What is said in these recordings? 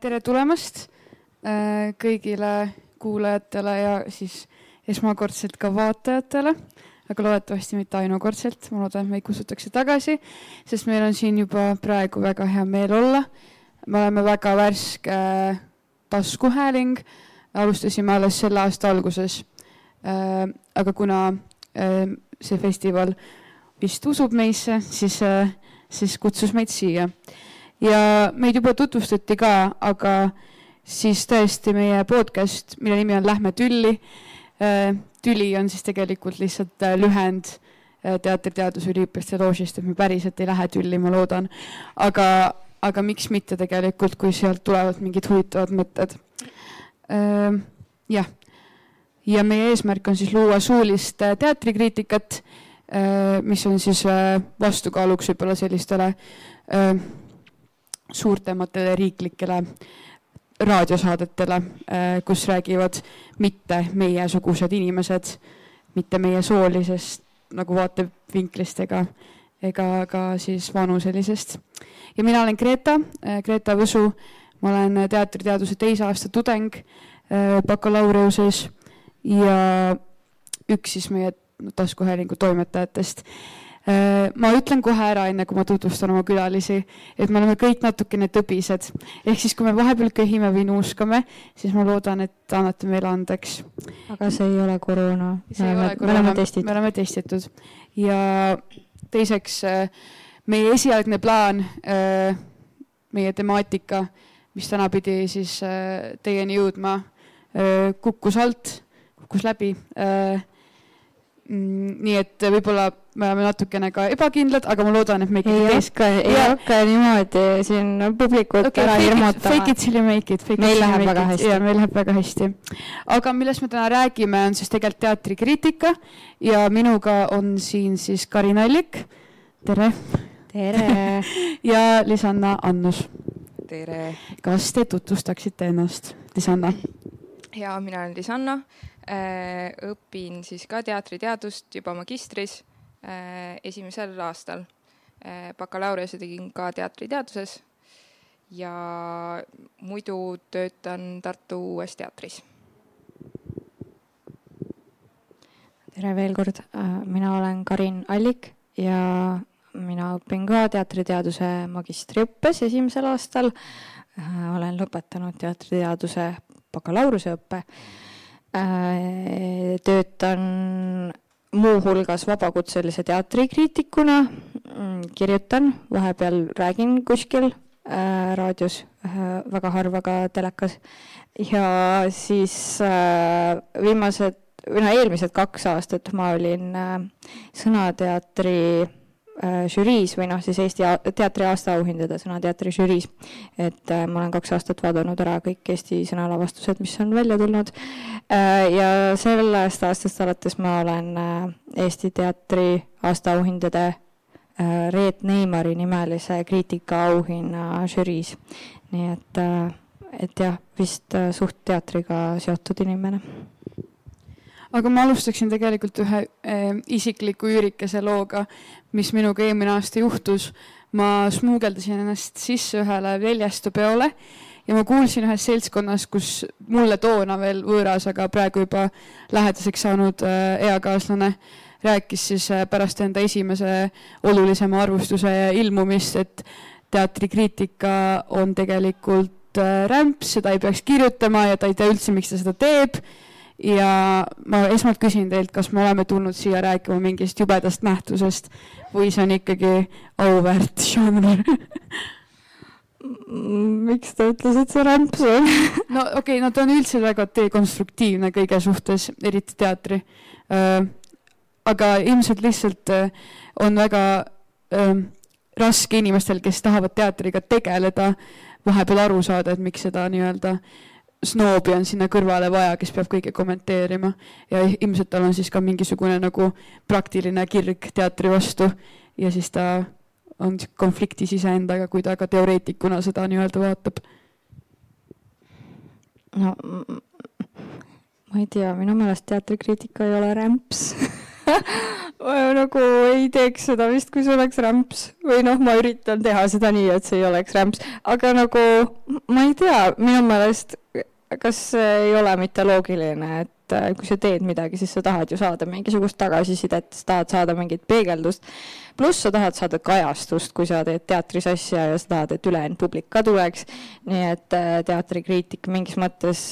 tere tulemast äh, kõigile kuulajatele ja siis esmakordselt ka vaatajatele, aga loodetavasti mitte ainukordselt, ma loodan, et meid kutsutakse tagasi, sest meil on siin juba praegu väga hea meel olla. me oleme väga värske äh, taskuhääling, alustasime alles selle aasta alguses. aga kuna see festival vist usub meisse, siis, siis kutsus meid siia ja meid juba tutvustati ka, aga siis tõesti meie podcast, mille nimi on Lähme tülli. Äh, tüli on siis tegelikult lihtsalt äh, lühend äh, teatriteaduse üliõpilaste loožist, et me päriselt ei lähe tülli, ma loodan. aga, aga miks mitte tegelikult, kui sealt tulevad mingid huvitavad mõtted. jah, ja meie eesmärk on siis luua suulist teatrikriitikat, mis on siis vastukaaluks võib-olla sellistele suurtematele riiklikele raadiosaadetele, äh, kus räägivad mitte meiesugused inimesed, mitte meie soolisest nagu vaatevinklist ega, ega ka siis vanuselisest. ja mina olen Greta, äh, Greta Võsu, ma olen teatriteaduse teise aasta tudeng äh, bakalaureuseks ja üks siis meie taskuhäälingu toimetajatest ma ütlen kohe ära, enne kui ma tutvustan oma külalisi, et me oleme kõik natukene tõbised. ehk siis, kui me vahepeal köhime või nuuskame, siis ma loodan, et annate meile andeks. aga see ei ole koroona. me me oleme testitud. me oleme testitud ja teiseks äh, meie esialgne plaan, äh, meie temaatika, mis täna pidi siis teieni jõudma, kukkus alt, kukkus läbi nii et võib-olla me oleme natukene ka ebakindlad, aga ma loodan, et me ikkagi ei hakka, ei hakka niimoodi siin publikut okay, ära hirmutama. Fake it till you make it. meil läheb väga hästi. ja meil läheb väga hästi. aga millest me täna räägime, on siis tegelikult teatrikriitika ja minuga on siin siis Karin Allik. tere. tere ja Lisanna Annus. tere. kas te tutvustaksite ennast, Lisanna? ja mina olen Lisanna õpin siis ka teatriteadust juba magistris äh, esimesel aastal. Äh, bakalaureuse tegin ka teatriteaduses ja muidu töötan Tartu Uues Teatris. tere veel kord, mina olen Karin Allik ja mina õpin ka teatriteaduse magistriõppes esimesel aastal. olen lõpetanud teatriteaduse bakalaureuseõppe Äh, töötan muuhulgas vabakutselise teatrikriitikuna, mm, kirjutan, vahepeal räägin kuskil äh, raadios äh,, väga harva ka telekas. ja siis äh, viimased, või noh, eelmised kaks aastat ma olin äh, Sõnateatri Äh, žüriis või noh, siis Eesti teatri aastaauhindade Sõnateatri žüriis. et äh, ma olen kaks aastat vaadanud ära kõik Eesti sõnalavastused, mis on välja tulnud. Äh, ja sellest aastast alates ma olen Eesti teatri aastaauhindade Reet Neimari nimelise kriitikaauhinna žüriis. nii et, et jah, vist suht teatriga seotud inimene aga ma alustaksin tegelikult ühe äh, isikliku üürikese looga, mis minuga eelmine aasta juhtus. ma smuugeldasin ennast sisse ühele väljastupeole ja ma kuulsin ühes seltskonnas, kus mulle toona veel võõras, aga praegu juba lähedaseks saanud äh, eakaaslane rääkis siis äh, pärast enda esimese olulisema arvustuse ilmumist, et teatrikriitika on tegelikult äh, rämps, seda ei peaks kirjutama ja ta ei tea üldse, miks ta seda teeb ja ma esmalt küsin teilt, kas me oleme tulnud siia rääkima mingist jubedast nähtusest või see on ikkagi auväärt žanr miks ta ütles, et see rämps on no okei okay,, no ta on üldse väga dekonstruktiivne kõige suhtes, eriti teatri äh,. aga ilmselt lihtsalt äh, on väga äh, raske inimestel, kes tahavad teatriga tegeleda, vahepeal aru saada, et miks seda nii-öelda äh, snoobi on sinna kõrvale vaja, kes peab kõike kommenteerima. Ja ilmselt tal on siis ka mingisugune nagu praktiline kirg teatri vastu. Ja siis ta on konfliktis iseendaga, kui ta ka teoreetikuna seda nii-öelda vaatab. no ma ei tea, minu meelest teatrikriitika ei ole rämps. Nagu ei teeks seda vist, kui see oleks rämps. Või noh, ma üritan teha seda nii, et see ei oleks rämps, aga nagu ma ei tea, minu meelest kas ei ole mitte loogiline, et äh, kui sa teed midagi, siis sa tahad ju saada mingisugust tagasisidet, sa tahad saada mingit peegeldust, pluss sa tahad saada kajastust, kui sa teed teatris asja ja sa tahad, et ülejäänud publik ka tuleks, nii et äh, teatrikriitik mingis mõttes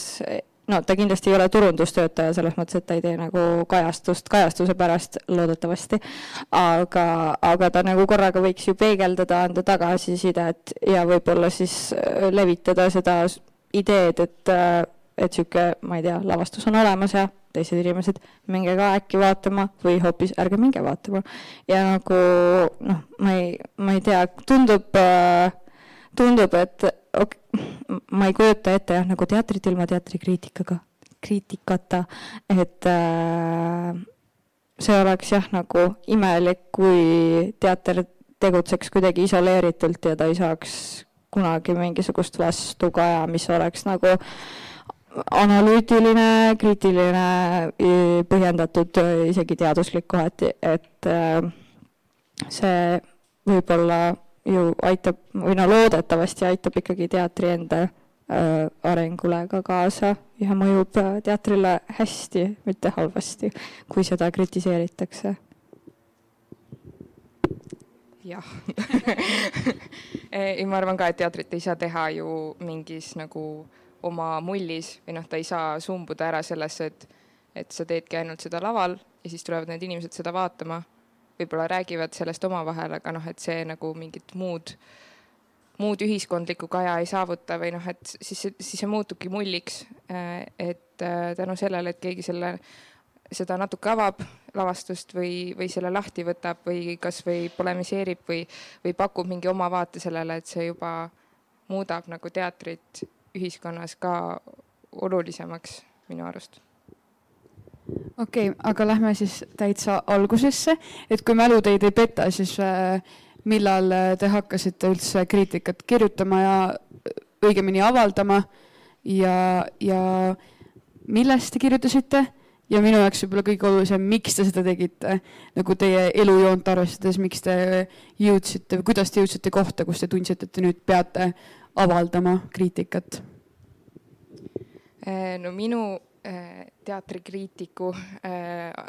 no ta kindlasti ei ole turundustöötaja selles mõttes, et ta ei tee nagu kajastust kajastuse pärast, loodetavasti, aga, aga ta nagu korraga võiks ju peegeldada, anda tagasisidet ja võib-olla siis äh, levitada seda ideed, et, äh, et niisugune, ma ei tea, lavastus on olemas ja teised inimesed, minge ka äkki vaatama või hoopis ärge minge vaatama. ja nagu noh, ma ei, ma ei tea, tundub, äh, tundub, et ok, ma ei kujuta ette jah, nagu teatrit ilma teatrikriitikaga, kriitikata, et äh, see oleks jah, nagu imelik, kui teater tegutseks kuidagi isoleeritult ja ta ei saaks kunagi mingisugust vastukaja, mis oleks nagu analüütiline, kriitiline, põhjendatud, isegi teaduslik kohati, et äh, see võib-olla ju aitab või no loodetavasti aitab ikkagi teatri enda äh, arengule ka kaasa ja mõjub äh, teatrile hästi, mitte halvasti, kui seda kritiseeritakse. Jah ei, ma arvan ka, et teatrit ei saa teha ju mingis nagu oma mullis või noh, ta ei saa sumbuda ära sellesse, et, et sa teedki ainult seda laval ja siis tulevad need inimesed seda vaatama võib-olla räägivad sellest omavahel, aga noh, et see nagu mingit muud, muud ühiskondlikku kaja ei saavuta või noh, et siis, siis see muutubki mulliks. Äh, et äh, tänu sellele, et keegi selle, seda natuke avab, lavastust või, või selle lahti võtab või kasvõi polemiseerib või, või pakub mingi oma vaate sellele, et see juba muudab nagu teatrit ühiskonnas ka olulisemaks minu arust. Okei okay,, aga lähme siis täitsa algusesse, et kui mälu teid ei peta, siis äh, millal äh, te hakkasite üldse kriitikat kirjutama ja õigemini avaldama? Ja, ja millest te kirjutasite ja minu jaoks võib-olla kõige olulisem, miks te seda tegite, nagu teie elujoont arvestades, miks te jõudsite või kuidas te jõudsite kohta, kus te tundsite, et te nüüd peate avaldama kriitikat? no minu Äh, teatrikriitiku äh,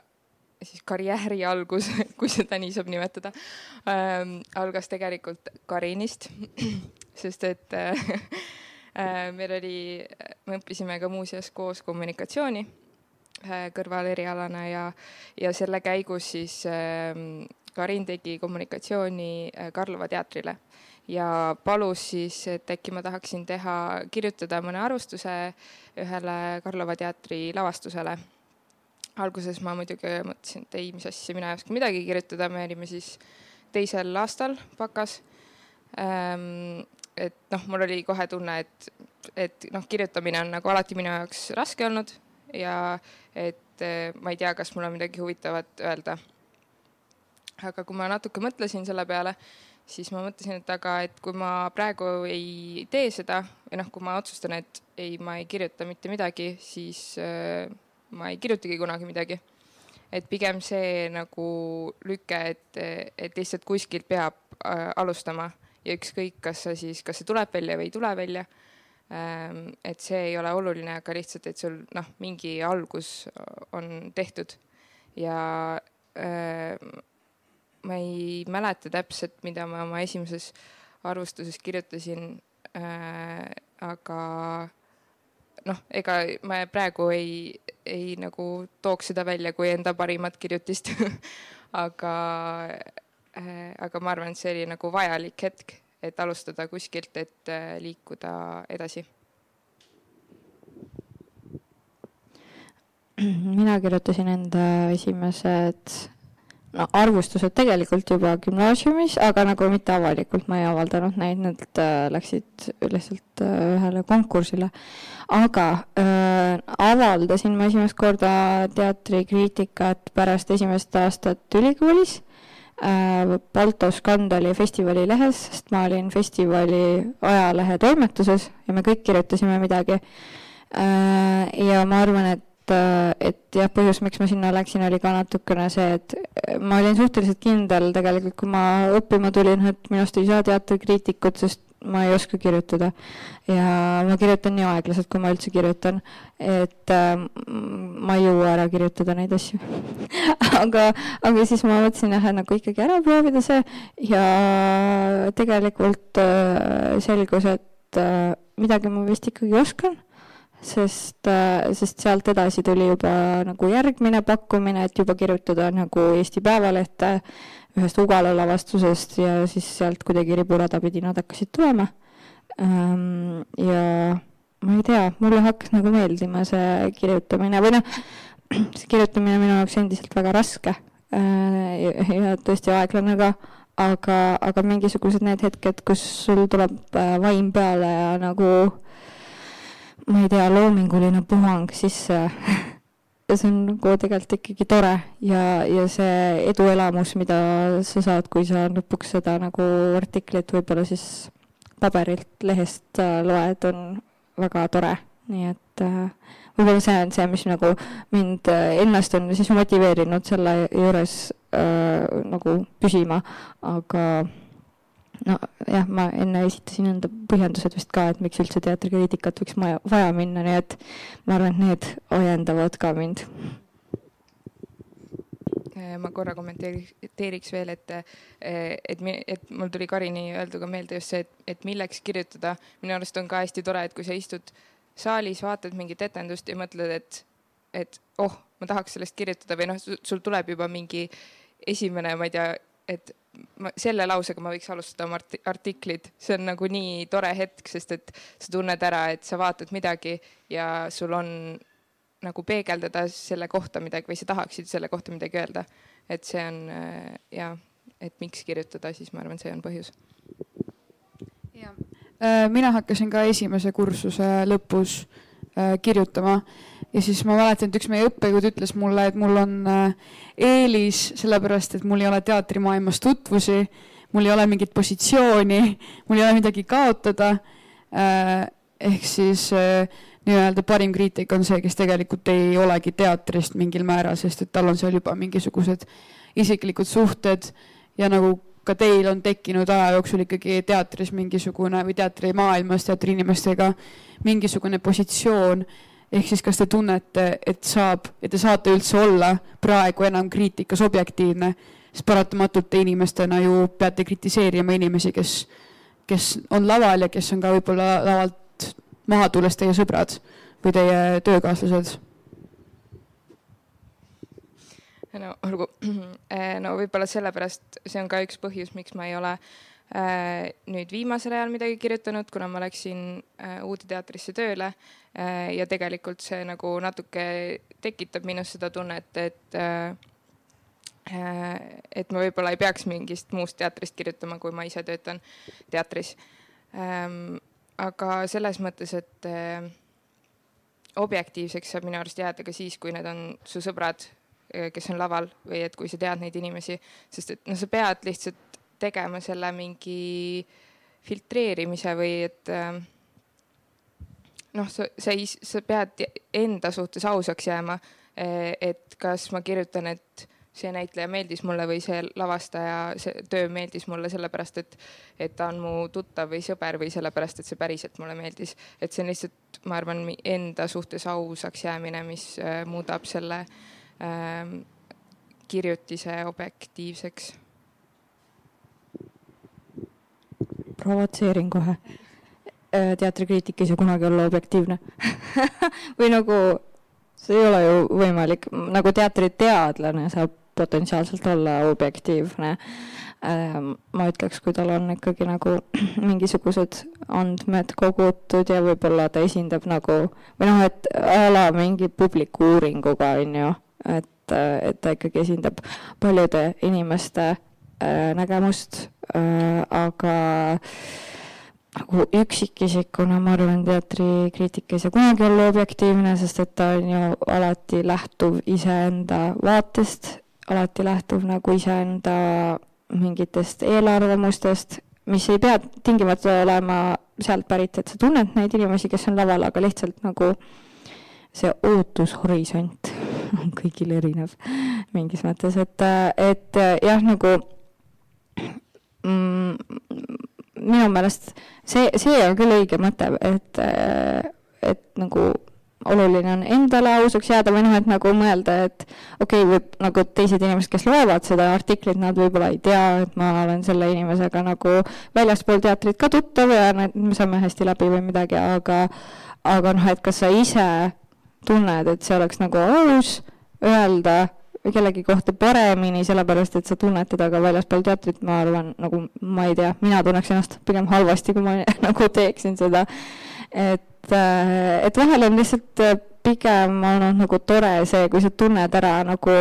siis karjääri algus, kui seda nii saab nimetada, ähm, algas tegelikult Karinist, sest et äh, meil oli, me õppisime ka muuseas koos kommunikatsiooni kõrvalerialana ja, ja selle käigus siis ähm, Karin tegi kommunikatsiooni Karlova teatrile ja palus siis, et äkki ma tahaksin teha, kirjutada mõne arvustuse ühele Karlova teatri lavastusele. alguses ma muidugi mõtlesin, et ei, mis asja, mina ei oska midagi kirjutada, me olime siis teisel aastal bakas ähm,. et noh, mul oli kohe tunne, et, et noh, kirjutamine on nagu alati minu jaoks raske olnud ja et eh, ma ei tea, kas mul on midagi huvitavat öelda. aga kui ma natuke mõtlesin selle peale, siis ma mõtlesin, et aga, et kui ma praegu ei tee seda või noh, kui ma otsustan, et ei, ma ei kirjuta mitte midagi, siis äh, ma ei kirjutagi kunagi midagi. et pigem see nagu lüke, et, et lihtsalt kuskilt peab äh, alustama ja ükskõik, kas see siis, kas see tuleb välja või ei tule välja. Et see ei ole oluline, aga lihtsalt, et sul noh, mingi algus on tehtud ja äh, ma ei mäleta täpselt, mida ma oma esimeses arvustuses kirjutasin äh,. aga noh, ega ma praegu ei, ei nagu tooks seda välja kui enda parimat kirjutist aga äh,, aga ma arvan, et see oli nagu vajalik hetk, et alustada kuskilt, et äh, liikuda edasi mina kirjutasin enda esimesed no arvustused tegelikult juba gümnaasiumis, aga nagu mitte avalikult, ma ei avaldanud neid, need äh, läksid lihtsalt äh, ühele konkursile. aga äh, avaldasin ma esimest korda teatrikriitikat pärast esimest aastat ülikoolis. Balto Skandali festivali lehes, sest ma olin festivali ajalehe toimetuses ja me kõik kirjutasime midagi äh,. ja ma arvan, et et jah, põhjus, miks ma sinna läksin, oli ka natukene see, et ma olin suhteliselt kindel tegelikult, kui ma õppima tulin, et minust ei saa teatrikriitikut, sest ma ei oska kirjutada. ja ma kirjutan nii aeglaselt, kui ma üldse kirjutan, et äh, ma ei jõua ära kirjutada neid asju aga, aga siis ma mõtlesin jah, et nagu ikkagi ära proovida see ja tegelikult äh, selgus, et äh, midagi ma vist ikkagi oskan sest, äh, sest sealt edasi tuli juba nagu järgmine pakkumine, et juba kirjutada nagu Eesti Päevalehte ühest Ugala lavastusest ja siis sealt kuidagi riburada pidi nad hakkasid tulema. Ehm, ja ma ei tea, mulle hakkas nagu meeldima see kirjutamine või noh, see kirjutamine minu jaoks endiselt väga raske äh, ja tõesti aeglane ka, aga, aga mingisugused need hetked, kus sul tuleb äh, vaim peale ja nagu ma ei tea, loominguline puhang sisse ja see on nagu tegelikult ikkagi tore ja, ja see eduelamus, mida sa saad, kui sa lõpuks seda nagu artiklit võib-olla siis paberilt, lehest loed, on väga tore, nii et äh, võib-olla see on see, mis nagu mind äh, ennast on siis motiveerinud selle juures äh, nagu püsima, aga nojah, ma enne esitasin enda põhjendused vist ka, et miks üldse teatrikriitikat võiks maja, vaja minna, nii et ma arvan, et need ajendavad ka mind. Äh, ma korra kommenteeriks veel, et, äh, et, et mul tuli Karini öelduga meelde just see, et, et milleks kirjutada. minu arust on ka hästi tore, et kui sa istud saalis, vaatad mingit etendust ja mõtled, et, et oh, ma tahaks sellest kirjutada või noh, sul tuleb juba mingi esimene, ma ei tea, et ma selle lausega ma võiks alustada oma artiklit, see on nagu nii tore hetk, sest et sa tunned ära, et sa vaatad midagi ja sul on nagu peegeldada selle kohta midagi või sa tahaksid selle kohta midagi öelda. et see on äh, ja, et miks kirjutada, siis ma arvan, see on põhjus. ja äh, mina hakkasin ka esimese kursuse lõpus kirjutama ja siis ma mäletan, et üks meie õppejõud ütles mulle, et mul on eelis, sellepärast et mul ei ole teatrimaailmas tutvusi, mul ei ole mingit positsiooni, mul ei ole midagi kaotada. ehk siis nii-öelda parim kriitik on see, kes tegelikult ei olegi teatrist mingil määral, sest et tal on seal juba mingisugused isiklikud suhted ja nagu ka teil on tekkinud aja jooksul ikkagi teatris mingisugune või teatrimaailmas teatriinimestega mingisugune positsioon. ehk siis, kas te tunnete, et saab, et te saate üldse olla praegu enam kriitikas objektiivne, sest paratamatult te inimestena ju peate kritiseerima inimesi, kes, kes on laval ja kes on ka võib-olla lavalt maha tulles teie sõbrad või teie töökaaslased? No olgu, eh, no võib-olla sellepärast, see on ka üks põhjus, miks ma ei ole äh, nüüd viimasel ajal midagi kirjutanud, kuna ma läksin äh, uude teatrisse tööle äh, ja tegelikult see nagu natuke tekitab minus seda tunnet, et et ma võib-olla ei peaks mingist muust teatrist kirjutama, kui ma ise töötan teatris. Ähm, aga selles mõttes, et objektiivseks saab minu arust jääda ka siis, kui need on su sõbrad, kes on laval või et kui sa tead neid inimesi, sest et noh, sa pead lihtsalt tegema selle mingi filtreerimise või et äh, noh, sa, sa ei, sa pead enda suhtes ausaks jääma. et kas ma kirjutan, et see näitleja meeldis mulle või see lavastaja, see töö meeldis mulle sellepärast, et, et ta on mu tuttav või sõber või sellepärast, et see päriselt mulle meeldis. et see on lihtsalt, ma arvan, enda suhtes ausaks jäämine, mis muudab selle äh, kirjutise objektiivseks. provotseerin kohe. Äh, teatrikriitik ei saa kunagi olla objektiivne või nagu see ei ole ju võimalik, nagu teatriteadlane saab potentsiaalselt olla objektiivne. Ähm, ma ütleks, kui tal on ikkagi nagu mingisugused andmed kogutud ja võib-olla ta esindab nagu või noh, et a la mingi publiku uuringuga on ju, et, et ta ikkagi esindab paljude inimeste äh, nägemust. Äh,, aga nagu üksikisikuna ma arvan, teatrikriitika ei saa kunagi olla objektiivne, sest et ta on ju alati lähtuv iseenda vaatest alati lähtuv nagu iseenda mingitest eelarvamustest, mis ei pea tingimata olema sealt pärit, et sa tunned neid inimesi, kes on laval, aga lihtsalt nagu see ootushorisont on kõigil erinev mingis mõttes, et, et jah, nagu mm, minu meelest see, see on küll õige mõte, et, et nagu oluline on endale ausaks jääda või noh, et nagu mõelda, et okei okay,, võib nagu teised inimesed, kes loevad seda artiklit, nad võib-olla ei tea, et ma olen selle inimesega nagu väljaspool teatrit ka tuttav ja me saame hästi läbi või midagi, aga aga noh, et kas sa ise tunned, et see oleks nagu aus öelda kellegi kohta paremini, sellepärast et sa tunned teda ka väljaspool teatrit, ma arvan, nagu ma ei tea, mina tunneks ennast pigem halvasti, kui ma nagu teeksin seda. et äh, et vahel on lihtsalt äh, pigem olnud nagu tore see, kui sa tunned ära nagu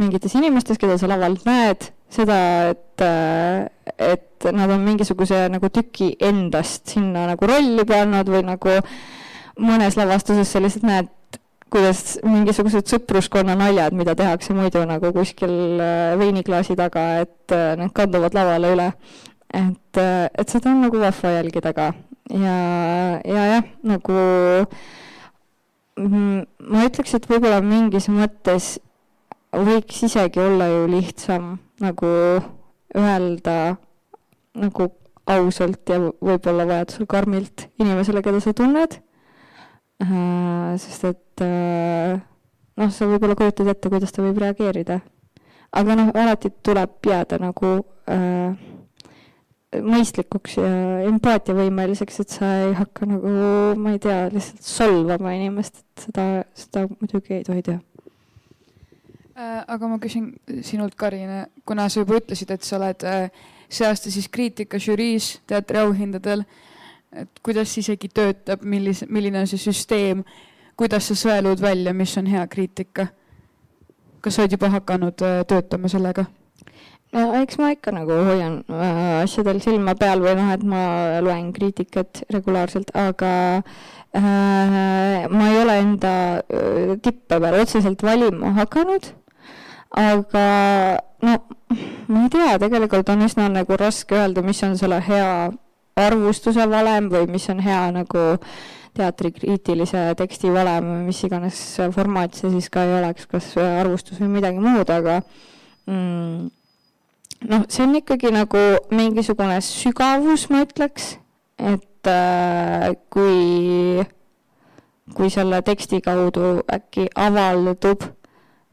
mingites inimestes, keda sa lavalt näed, seda, et, äh, et nad on mingisuguse nagu tüki endast sinna nagu rolli pannud või nagu mõnes lavastuses sa lihtsalt näed, kuidas mingisugused sõpruskonna naljad, mida tehakse muidu nagu kuskil veiniklaasi taga, et need kanduvad lavale üle. et, et seda on nagu vahva jälgida ka ja, ja jah, nagu mm, ma ütleks, et võib-olla mingis mõttes võiks isegi olla ju lihtsam nagu öelda nagu ausalt ja võib-olla vajadusel karmilt inimesele, keda sa tunned äh,. Sest et äh, noh, sa võib-olla kujutad ette, kuidas ta võib reageerida. aga noh, alati tuleb jääda nagu äh, mõistlikuks ja empaatiavõimeliseks, et sa ei hakka nagu, ma ei tea, lihtsalt solvama inimest, et seda, seda muidugi ei tohi teha. Äh, aga ma küsin sinult, Karine, kuna sa juba ütlesid, et sa oled äh, see aasta siis kriitikažüriis teatriauhindadel, et kuidas isegi töötab, millise, milline on see süsteem, kuidas sa sõelud välja, mis on hea kriitika? kas sa oled juba hakanud äh, töötama sellega? no eks ma ikka nagu hoian äh, asjadel silma peal või noh, et ma loen kriitikat regulaarselt, aga äh, ma ei ole enda äh, tippe peal otseselt valima hakanud. aga no ma ei tea, tegelikult on üsna nagu raske öelda, mis on selle hea arvustuse valem või mis on hea nagu teatrikriitilise teksti valem või mis iganes formaat see siis ka ei oleks, kas arvustus või midagi muud, aga mm, noh, see on ikkagi nagu mingisugune sügavus, ma ütleks, et äh, kui, kui selle teksti kaudu äkki avaldub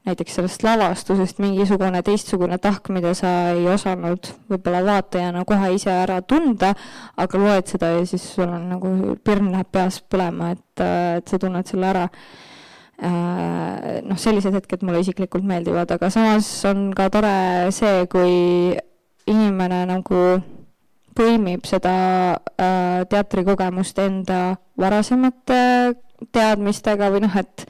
näiteks sellest lavastusest mingisugune teistsugune tahk, mida sa ei osanud võib-olla vaatajana kohe ise ära tunda, aga loed seda ja siis sul on nagu pirn läheb peas põlema, et, et sa tunned selle ära. Äh, noh, sellised hetked mulle isiklikult meeldivad, aga samas on ka tore see, kui inimene nagu põimib seda äh, teatrikogemust enda varasemate teadmistega või noh, et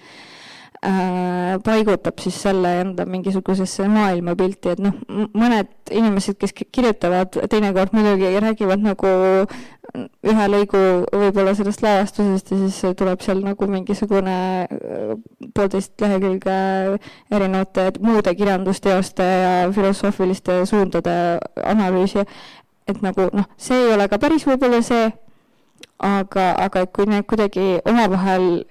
paigutab siis selle enda mingisugusesse maailmapilti, et noh, mõned inimesed, kes kirjutavad, teinekord muidugi räägivad nagu ühe lõigu võib-olla sellest lavastusest ja siis tuleb seal nagu mingisugune äh, poolteist lehekülge erinevate muude kirjandusteoste ja filosoofiliste suundade analüüsi. et nagu noh, see ei ole ka päris võib-olla see, aga, aga kui need kuidagi omavahel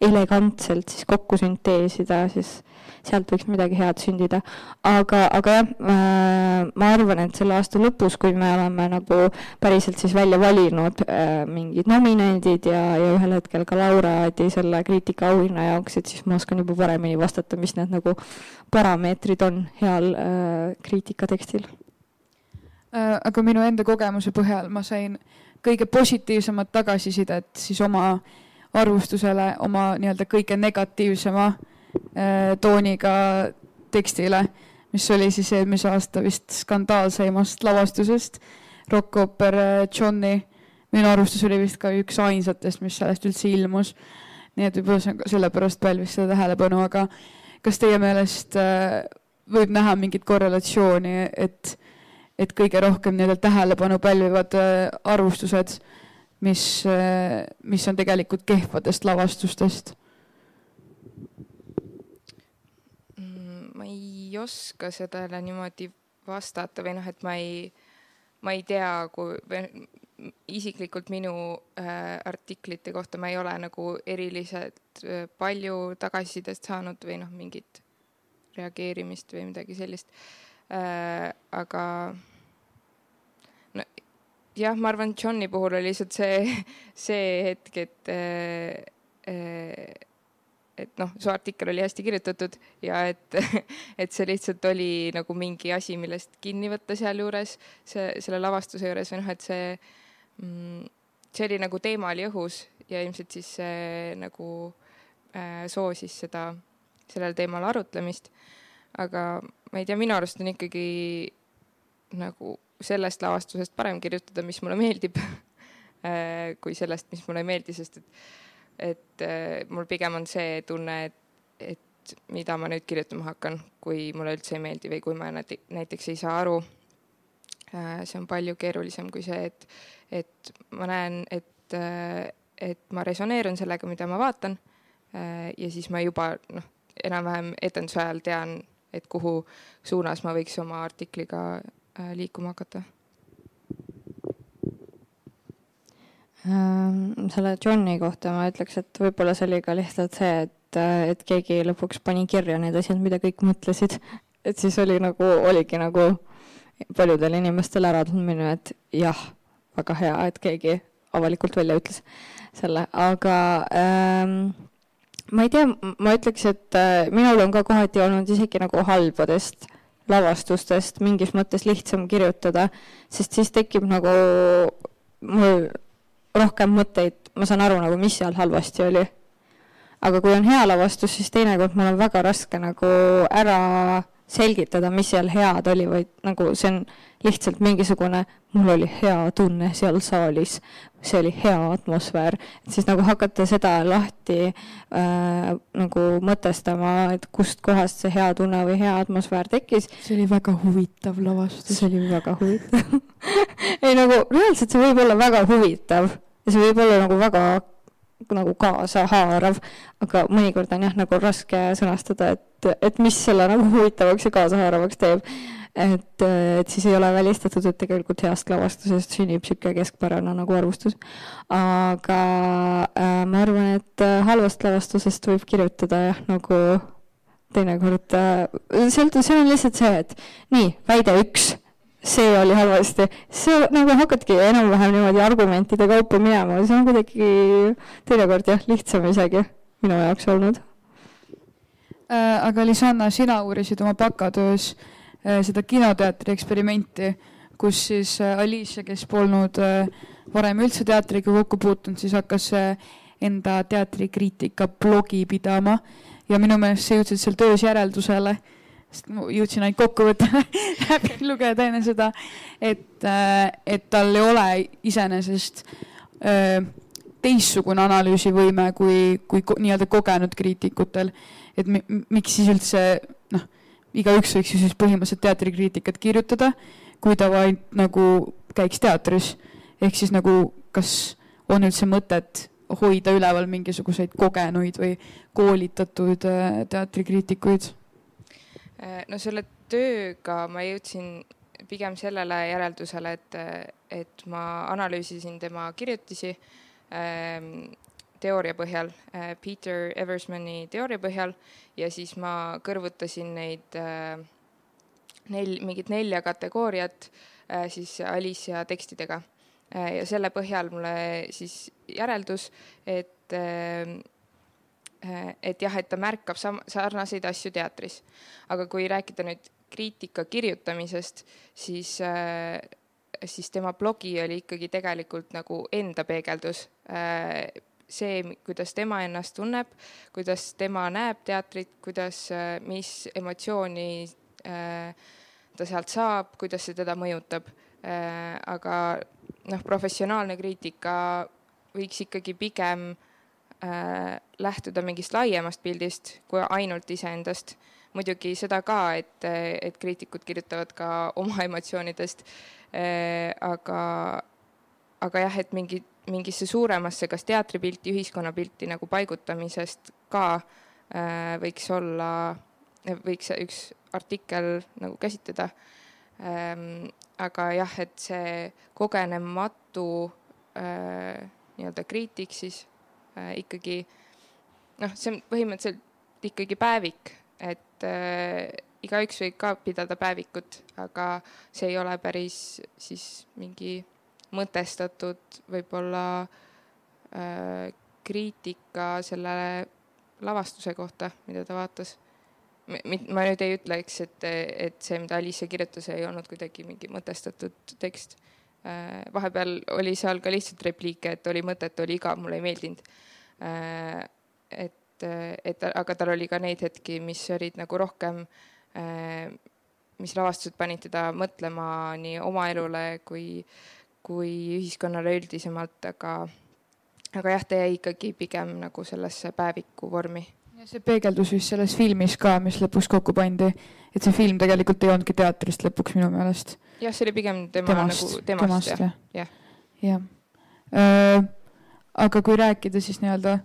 elegantselt siis kokku sünteesida, siis sealt võiks midagi head sündida. aga, aga jah, äh, ma arvan, et selle aasta lõpus, kui me oleme nagu päriselt siis välja valinud äh, mingid nominendid ja, ja ühel hetkel ka laureaadi selle kriitikaauhinna jaoks, et siis ma oskan juba paremini vastata, mis need nagu parameetrid on heal äh, kriitikatekstil. aga minu enda kogemuse põhjal ma sain kõige positiivsemat tagasisidet siis oma arvustusele, oma nii-öelda kõige negatiivsema äh, Äh, tooniga tekstile, mis oli siis eelmise aasta vist skandaalseimast lavastusest, rokkooper äh, Johnny. minu arvustus oli vist ka üks ainsatest, mis sellest üldse ilmus. nii et võib-olla see on ka sellepärast pälvis seda tähelepanu, aga kas teie meelest äh, võib näha mingit korrelatsiooni, et, et kõige rohkem nii-öelda tähelepanu pälvivad arvustused, mis, mis on tegelikult kehvadest lavastustest ei oska sellele niimoodi vastata või noh, et ma ei, ma ei tea, kui, isiklikult minu äh, artiklite kohta ma ei ole nagu eriliselt äh, palju tagasisidet saanud või noh, mingit reageerimist või midagi sellist äh,. aga jah, ma arvan, Johni puhul oli lihtsalt see, see hetk, et äh, äh, et noh, su artikkel oli hästi kirjutatud ja et, et see lihtsalt oli nagu mingi asi, millest kinni võtta sealjuures, see, selle lavastuse juures või noh, et see mm,, see oli nagu teema oli õhus ja ilmselt siis see nagu äh, soosis seda, sellel teemal arutlemist. aga ma ei tea, minu arust on ikkagi nagu sellest lavastusest parem kirjutada, mis mulle meeldib äh, kui sellest, mis mulle ei meeldi, sest et et äh, mul pigem on see tunne, et, et mida ma nüüd kirjutama hakkan, kui mulle üldse ei meeldi või kui ma näiteks ei saa aru äh,. see on palju keerulisem kui see, et, et ma näen, et et ma resoneerun sellega, mida ma vaatan ja siis ma juba noh, enam-vähem etenduse ajal tean, et kuhu suunas ma võiks oma artikliga liikuma hakata Ähm, selle Johni kohta ma ütleks, et võib-olla see oli ka lihtsalt see, et, äh, et keegi lõpuks pani kirja need asjad, mida kõik mõtlesid. et siis oli nagu, oligi nagu paljudel inimestel äratundmine, et jah, väga hea, et keegi avalikult välja ütles selle, aga ähm, ma ei tea, ma ütleks, et äh, minul on ka kohati olnud isegi nagu halbadest lavastustest mingis mõttes lihtsam kirjutada, sest siis tekib nagu mul rohkem mõtteid, ma saan aru nagu, mis seal halvasti oli. aga kui on hea lavastus, siis teinekord mul on väga raske nagu ära selgitada, mis seal head oli, vaid nagu see on lihtsalt mingisugune, mul oli hea tunne seal saalis, see oli hea atmosfäär, et siis nagu hakata seda lahti äh, nagu mõtestama, et kustkohast see hea tunne või hea atmosfäär tekkis. see oli väga huvitav lavastus. see oli väga huvitav ei nagu reaalselt see võib olla väga huvitav ja see võib olla nagu väga nagu kaasahaarav, aga mõnikord on jah, nagu raske sõnastada, et, et mis selle nagu huvitavaks ja kaasahaaravaks teeb. et, et siis ei ole välistatud, et tegelikult heast lavastusest sünnib niisugune keskpärane nagu arvustus. aga äh, ma arvan, et halvast lavastusest võib kirjutada jah, nagu teinekord äh,, seal on lihtsalt see, et nii, väide üks see oli halvasti, see nagu hakkadki enam-vähem niimoodi argumentide kaupa minema, see on kuidagi teinekord jah, lihtsam isegi minu jaoks olnud äh,. aga Lisanna, sina uurisid oma bakatöös äh, seda kinoteatri eksperimenti, kus siis äh, Alicia, kes polnud varem üldse teatriga kokku puutunud, siis hakkas enda teatrikriitika blogi pidama ja minu meelest sa jõudsid seal töös järeldusele sest ma jõudsin ainult kokkuvõttele läbi lugeda enne seda, et, äh, et tal ei ole iseenesest äh, teistsugune analüüsivõime kui, kui nii-öelda kogenud kriitikutel. et miks siis üldse noh, igaüks võiks ju siis põhimõtteliselt teatrikriitikat kirjutada, kui ta vaid nagu käiks teatris. ehk siis nagu, kas on üldse mõtet hoida üleval mingisuguseid kogenuid või koolitatud äh, teatrikriitikuid no selle tööga ma jõudsin pigem sellele järeldusele, et, et ma analüüsisin tema kirjutisi ähm, teooria põhjal äh,, Peter Eversmani teooria põhjal ja siis ma kõrvutasin neid äh, nel-, mingit nelja kategooriat äh, siis Alicia tekstidega äh,. ja selle põhjal mulle siis järeldus, et äh, Äh, et jah, et ta märkab sam-, sarnaseid asju teatris. aga kui rääkida nüüd kriitika kirjutamisest, siis, äh, siis tema blogi oli ikkagi tegelikult nagu enda peegeldus. Äh, see, kuidas tema ennast tunneb, kuidas tema näeb teatrit, kuidas, mis emotsiooni ta sealt saab, kuidas see teda mõjutab. aga noh, professionaalne kriitika võiks ikkagi pigem äh, lähtuda mingist laiemast pildist kui ainult iseendast. muidugi seda ka, et, et kriitikud kirjutavad ka oma emotsioonidest äh,. aga, aga jah, et mingi, mingisse suuremasse, kas teatripilti, ühiskonnapilti nagu paigutamisest ka äh, võiks olla, võiks üks artikkel nagu käsitleda ähm,. aga jah, et see kogenematu äh, nii-öelda kriitik siis ikkagi noh, see on põhimõtteliselt ikkagi päevik, et äh, igaüks võib ka pidada päevikut, aga see ei ole päris siis mingi mõtestatud võib-olla äh, kriitika selle lavastuse kohta, mida ta vaatas. ma nüüd ei ütleks, et, et see, mida Alice kirjutas, ei olnud kuidagi mingi mõtestatud tekst. Äh, vahepeal oli seal ka lihtsalt repliike, et oli mõttetu, oli igav, mulle ei meeldinud. Äh, et, et aga tal oli ka neid hetki, mis olid nagu rohkem, äh, mis lavastused panid teda mõtlema nii oma elule kui, kui ühiskonnale üldisemalt, aga aga jah, ta jäi ikkagi pigem nagu sellesse päeviku vormi. Ja see peegeldus vist selles filmis ka, mis lõpuks kokku pandi, et see film tegelikult ei olnudki teatrist lõpuks minu meelest. jah, see oli pigem tema temast, nagu temast, temast jah, jah. jah. aga kui rääkida siis nii-öelda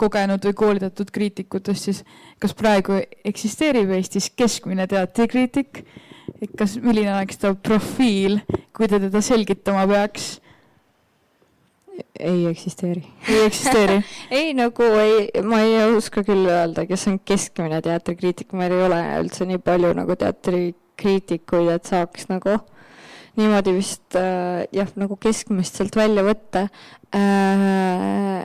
kogenud või koolitatud kriitikutest, siis kas praegu eksisteerib Eestis keskmine teatrikriitik? kas, milline oleks ta profiil, kui te teda selgitama peaks? Ei eksisteeri. ei eksisteeri ei, nagu ei, ma ei oska küll öelda, kes on keskmine teatrikriitik, meil ei ole üldse nii palju nagu teatrikriitikuid, et saaks nagu niimoodi vist äh, jah, nagu keskmist sealt välja võtta äh,.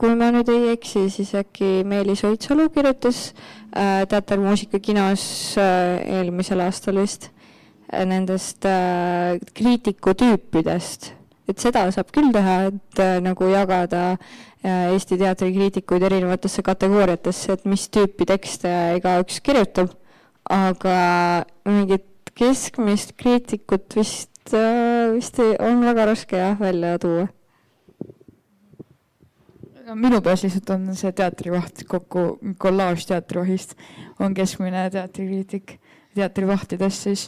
kui ma nüüd ei eksi, siis äkki Meelis Oidsalu kirjutas äh, Teatermuusika kinos äh, eelmisel aastal vist äh, nendest äh, kriitikutüüpidest et seda saab küll teha, et äh, nagu jagada äh, Eesti teatrikriitikuid erinevatesse kategooriatesse, et mis tüüpi tekste igaüks kirjutab, aga mingit keskmist kriitikut vist äh,, vist on väga raske jah, välja tuua. minu peas lihtsalt on see teatrivaht kokku, kollaaž teatrivahist on keskmine teatrikriitik, teatrivahtidest siis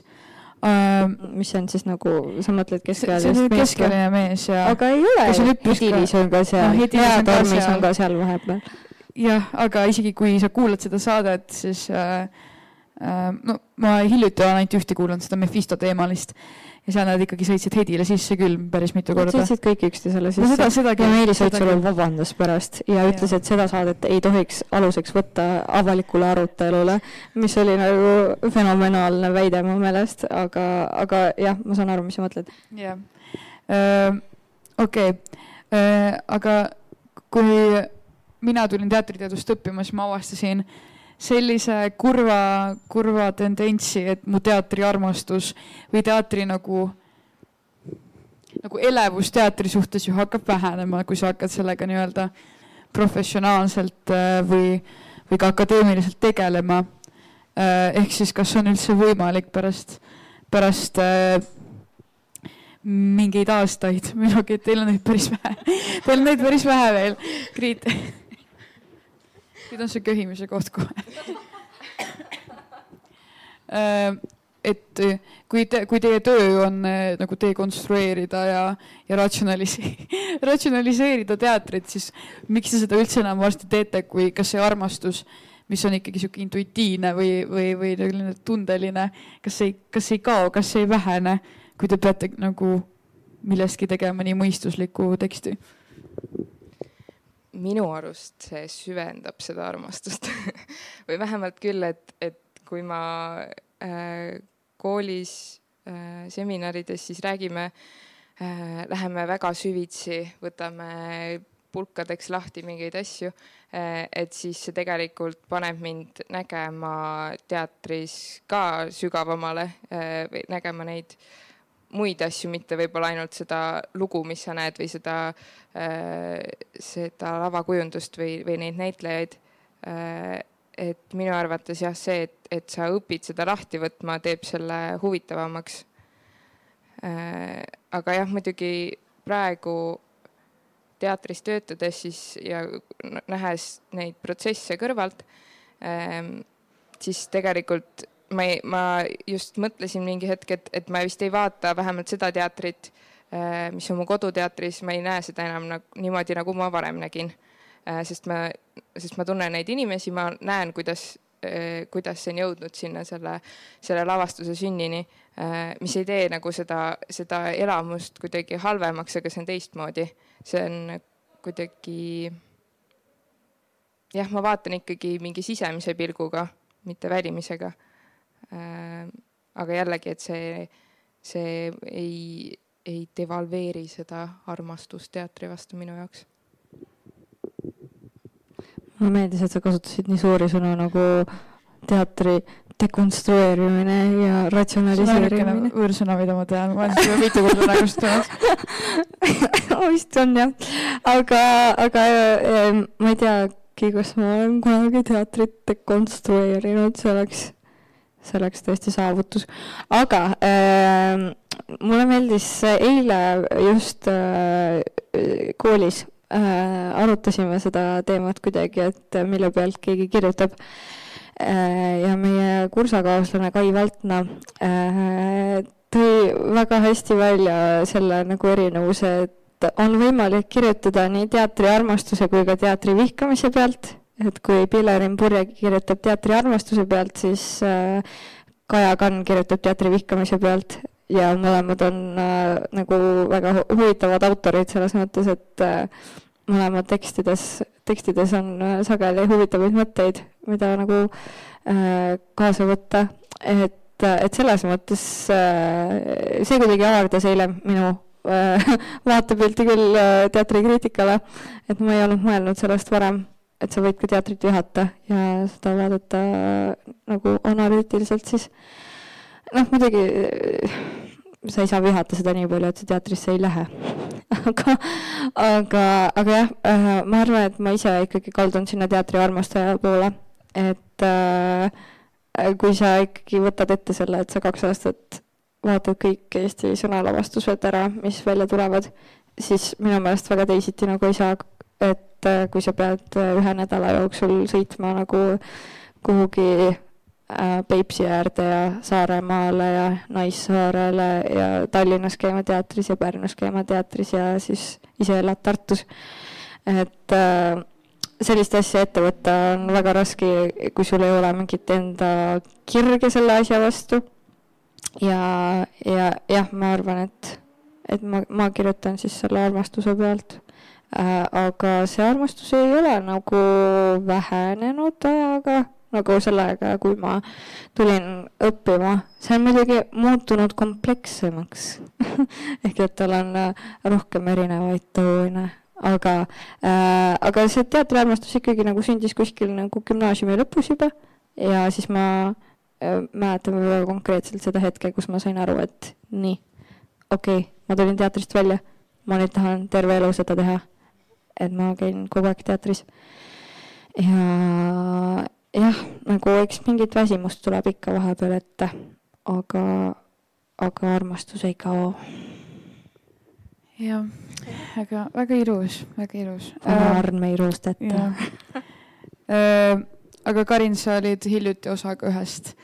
Uh, mis on siis nagu, sa mõtled keskealisest meest? keskealine mees ja. aga ei ole, Hedilis on ka seal no,, Hea Tormis on ka seal vahepeal. jah, aga isegi kui sa kuulad seda saadet, siis äh, no ma hiljuti olen ainult ühte kuulanud, seda Mephisto teemalist ja seal nad ikkagi sõitsid Hedile sisse küll päris mitu korda. sõitsid kõik üksteisele sisse no,. Seda, seda ja Meelis Oidsalu vabandas pärast ja ütles, et seda saadet ei tohiks aluseks võtta avalikule arutelule, mis oli nagu fenomenaalne väide mu meelest, aga, aga jah, ma saan aru, mis sa mõtled. jah, okei, aga kui mina tulin teatriteadust õppima, siis ma avastasin äh, sellise kurva, kurva tendentsi, et mu teatriarmastus või teatri nagu, nagu elevus teatri suhtes ju hakkab vähenema, kui sa hakkad sellega nii-öelda professionaalselt äh, või, või ka akadeemiliselt tegelema. Äh, ehk siis, kas on üldse võimalik pärast, pärast äh, mingeid aastaid, muidugi, teil on neid päris vähe, teil on neid päris vähe veel, Kriit nüüd on see köhimise koht kohe äh, et kui te, kui teie töö on äh, nagu dekonstrueerida ja, ja ratsionalise-, ratsionaliseerida teatrit, siis miks te seda üldse enam varsti teete, kui kas see armastus, mis on ikkagi sihuke intuitiivne või, või, või selline tundeline, kas ei, kas ei kao, kas ei vähene, kui te peate nagu millestki tegema nii mõistuslikku teksti? Minu arust see süvendab seda armastust või vähemalt küll, et, et kui ma äh, koolis äh, seminarides siis räägime äh,, läheme väga süvitsi, võtame pulkadeks lahti mingeid asju äh,, et siis see tegelikult paneb mind nägema teatris ka sügavamale äh, või nägema neid äh, muid asju, mitte võib-olla ainult seda lugu, mis sa näed või seda äh,, seda lavakujundust või, või neid näitlejaid äh,. et minu arvates jah, see, et, et sa õpid seda lahti võtma, teeb selle huvitavamaks äh,. aga jah, muidugi praegu teatris töötades siis ja nähes neid protsesse kõrvalt siis tegelikult ma ei, ma just mõtlesin mingi hetk, et, et ma vist ei vaata vähemalt seda teatrit, äh, mis on mu koduteatris, ma ei näe seda enam nagu niimoodi, nagu ma varem nägin. Äh, sest ma, sest ma tunnen neid inimesi, ma näen, kuidas äh, kuidas see on jõudnud sinna selle, selle lavastuse sünnini, mis ei tee nagu seda, seda elamust kuidagi halvemaks, aga see on teistmoodi. see on kuidagi, jah, ma vaatan ikkagi mingi sisemise pilguga, mitte välimisega. Aga jällegi, et see, see ei, ei devalveeri seda armastust teatri vastu minu jaoks. Mulle meeldis, et sa kasutasid nii suuri sõnu nagu teatri dekonstrueerimine ja ratsionaliseerimine. võõrsõna, mida ma tean, ma olen seda mitu korda ära kasutanud vist on jah, aga, aga äh, ma ei teagi, kas ma olen kunagi teatrit dekonstrueerinud, see oleks, see oleks tõesti saavutus. aga äh, mulle meeldis eile just äh, koolis äh, arutasime seda teemat kuidagi, et mille pealt keegi kirjutab äh,. ja meie kursakaaslane Kai Valtna äh, tõi väga hästi välja selle nagu erinevuse, et on võimalik kirjutada nii teatri armastuse kui ka teatri vihkamise pealt, et kui Pillerin Purje kirjutab teatri armastuse pealt, siis äh, Kaja Kann kirjutab teatri vihkamise pealt. Ja mõlemad on äh, nagu väga huvitavad autorid selles mõttes, et äh, mõlemad tekstides, tekstides on äh, sageli huvitavaid mõtteid, mida nagu äh, kaasa võtta, et, et selles mõttes äh, see kuidagi avardas eile minu äh, vaatepilti küll äh, teatrikriitikale, et ma ei olnud mõelnud sellest varem, et sa võid ka teatrit vihata ja seda vaadata nagu analüütiliselt, siis noh, muidugi sa ei saa vihata seda nii palju, et sa teatrisse ei lähe. Aga, aga, aga jah äh,, ma arvan, et ma ise ikkagi kaldun sinna teatriarmastaja poole, et äh, kui sa ikkagi võtad ette selle, et sa kaks aastat vaatad kõik Eesti sõnalavastused ära, mis välja tulevad, siis minu meelest väga teisiti nagu ei saa, et äh, kui sa pead ühe nädala jooksul sõitma nagu kuhugi Äh, Peipsi äärde ja Saaremaale ja Naissaarele ja Tallinnas käima teatris ja Pärnus käima teatris ja siis ise elad Tartus. et äh, sellist asja ette võtta on väga raske, kui sul ei ole mingit enda kirge selle asja vastu. ja, ja jah, ma arvan, et, et ma, ma kirjutan siis selle armastuse pealt äh,. Aga see armastus ei ole nagu vähenenud ajaga nagu sellega, kui ma tulin õppima, see on muidugi muutunud komplekssemaks. Ehk et tal on äh, rohkem erinevaid toone, aga äh,, aga see teatriarmastus ikkagi nagu sündis kuskil nagu gümnaasiumi lõpus juba. Ja siis ma äh, mäletan väga konkreetselt seda hetke, kus ma sain aru, et nii, okei okay,, ma tulin teatrist välja, ma nüüd tahan terve elu seda teha. Et ma käin kogu aeg teatris ja jah, nagu eks mingit väsimust tuleb ikka vahepeal ette, aga, aga armastus ei kao. jah, aga väga ilus, väga ilus. ära Arn ei roosteta. aga Karin, sa olid hiljuti osa ka ühest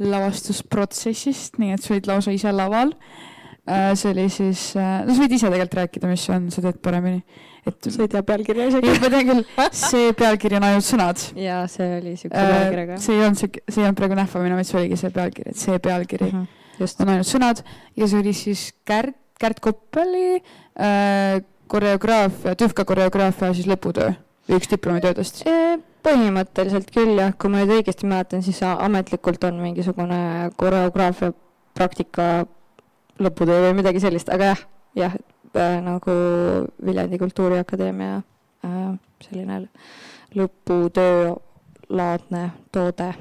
lavastusprotsessist, nii et sa olid lausa ise laval. see oli siis, no sa võid ise tegelikult rääkida, mis see on, sa teed paremini et sa ei tea pealkirja isegi? ma tean küll, see pealkiri on ainult sõnad. jaa, see oli siuke äh, pealkirjaga. see ei olnud siuke, see ei olnud praegu nähvamine, vaid see oligi see pealkiri, et see pealkiri uh -huh, just. on ainult sõnad ja see oli siis Kärt, Kärt Koppeli äh, koreograafia, Tühka koreograafia siis lõputöö üks diplomitöödest e,? põhimõtteliselt küll jah, kui ma nüüd õigesti mäletan, siis ametlikult on mingisugune koreograafia praktika lõputöö või midagi sellist, aga jah, jah, äh, nagu Viljandi Kultuuriakadeemia äh, selline lõputöö laadne toode.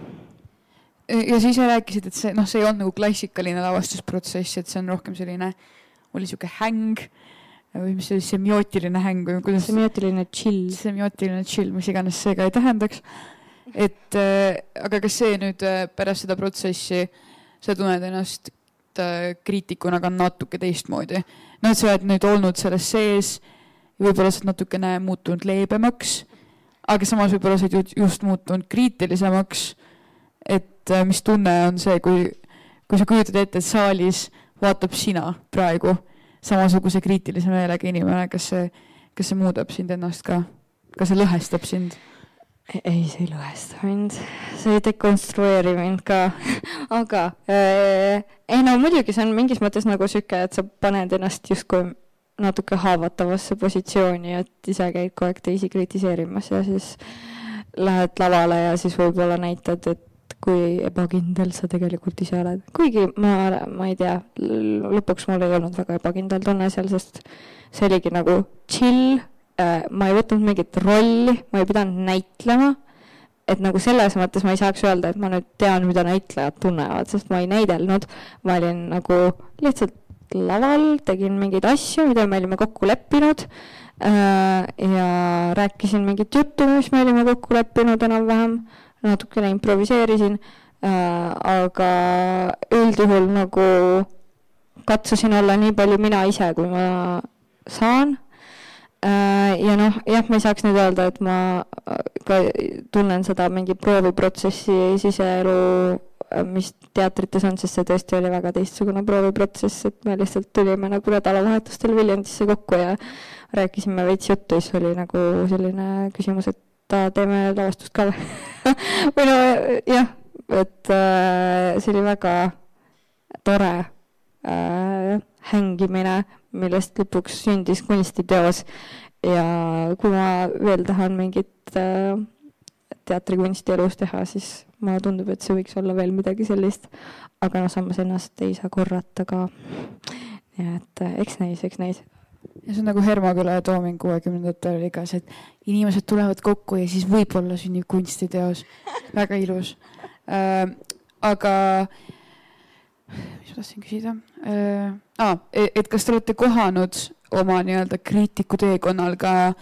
ja siis sa rääkisid, et see noh, see ei olnud nagu klassikaline lavastusprotsess, et see on rohkem selline, oli sihuke häng või mis see oli, semiootiline häng või kuidas? semiootiline chill. semiootiline chill, mis iganes see ka ei tähendaks. et äh, aga kas see nüüd äh, pärast seda protsessi sa tunned ennast kriitikuna ka natuke teistmoodi? noh, et sa oled nüüd olnud selles sees, võib-olla sa oled natukene muutunud leebemaks, aga samas võib-olla sa oled just muutunud kriitilisemaks. et äh, mis tunne on see, kui, kui sa kujutad ette, et saalis vaatab sina praegu samasuguse kriitilise meelega inimene, kas see, kas see muudab sind ennast ka, kas see lõhestab sind? Ei, see ei lõhesta mind, see ei dekonstrueeri mind ka aga äh, ei no muidugi see on mingis mõttes nagu sihuke, et sa paned ennast justkui natuke haavatavasse positsiooni, et ise käid kogu aeg teisi kritiseerimas ja siis lähed lavale ja siis võib-olla näitad, et kui ebakindel sa tegelikult ise oled. kuigi ma, ma ei tea, lõpuks mul ei olnud väga ebakindel tunne seal, sest see oligi nagu chill ma ei võtnud mingit rolli, ma ei pidanud näitlema, et nagu selles mõttes ma ei saaks öelda, et ma nüüd tean, mida näitlejad tunnevad, sest ma ei näidelnud, ma olin nagu lihtsalt laval, tegin mingeid asju, mida me olime kokku leppinud. Äh, ja rääkisin mingit juttu, mis me olime kokku leppinud enam-vähem. Natukene improviseerisin. Äh,, aga üldjuhul nagu katsusin olla nii palju mina ise, kui ma saan. äh,. Ja noh, jah, ma ei saaks nüüd öelda, et ma äh, ka tunnen seda mingi prooviprotsessi siseelu, äh, mis teatrites on, sest see tõesti oli väga teistsugune prooviprotsess, et me lihtsalt tulime nagu nädalavahetustel Viljandisse kokku ja rääkisime veits juttu, siis oli nagu selline küsimus, et teeme lavastust ka või? Või no jah, et äh, see oli väga tore äh, hängimine, millest lõpuks sündis kunstiteos ja kui ma veel tahan mingit äh, teatrikunsti elus teha, siis mulle tundub, et see võiks olla veel midagi sellist. aga noh, samas ennast ei saa korrata ka. nii et äh, eks näis, eks näis ja see on nagu Hermaküla ja Tooming kuuekümnendatel oli ka see, et inimesed tulevad kokku ja siis võib-olla sünnib kunstiteos. väga ilus äh,. aga, mis ma tahtsin küsida? Ah, et kas te olete kohanud oma nii-öelda kriitiku teekonnal ka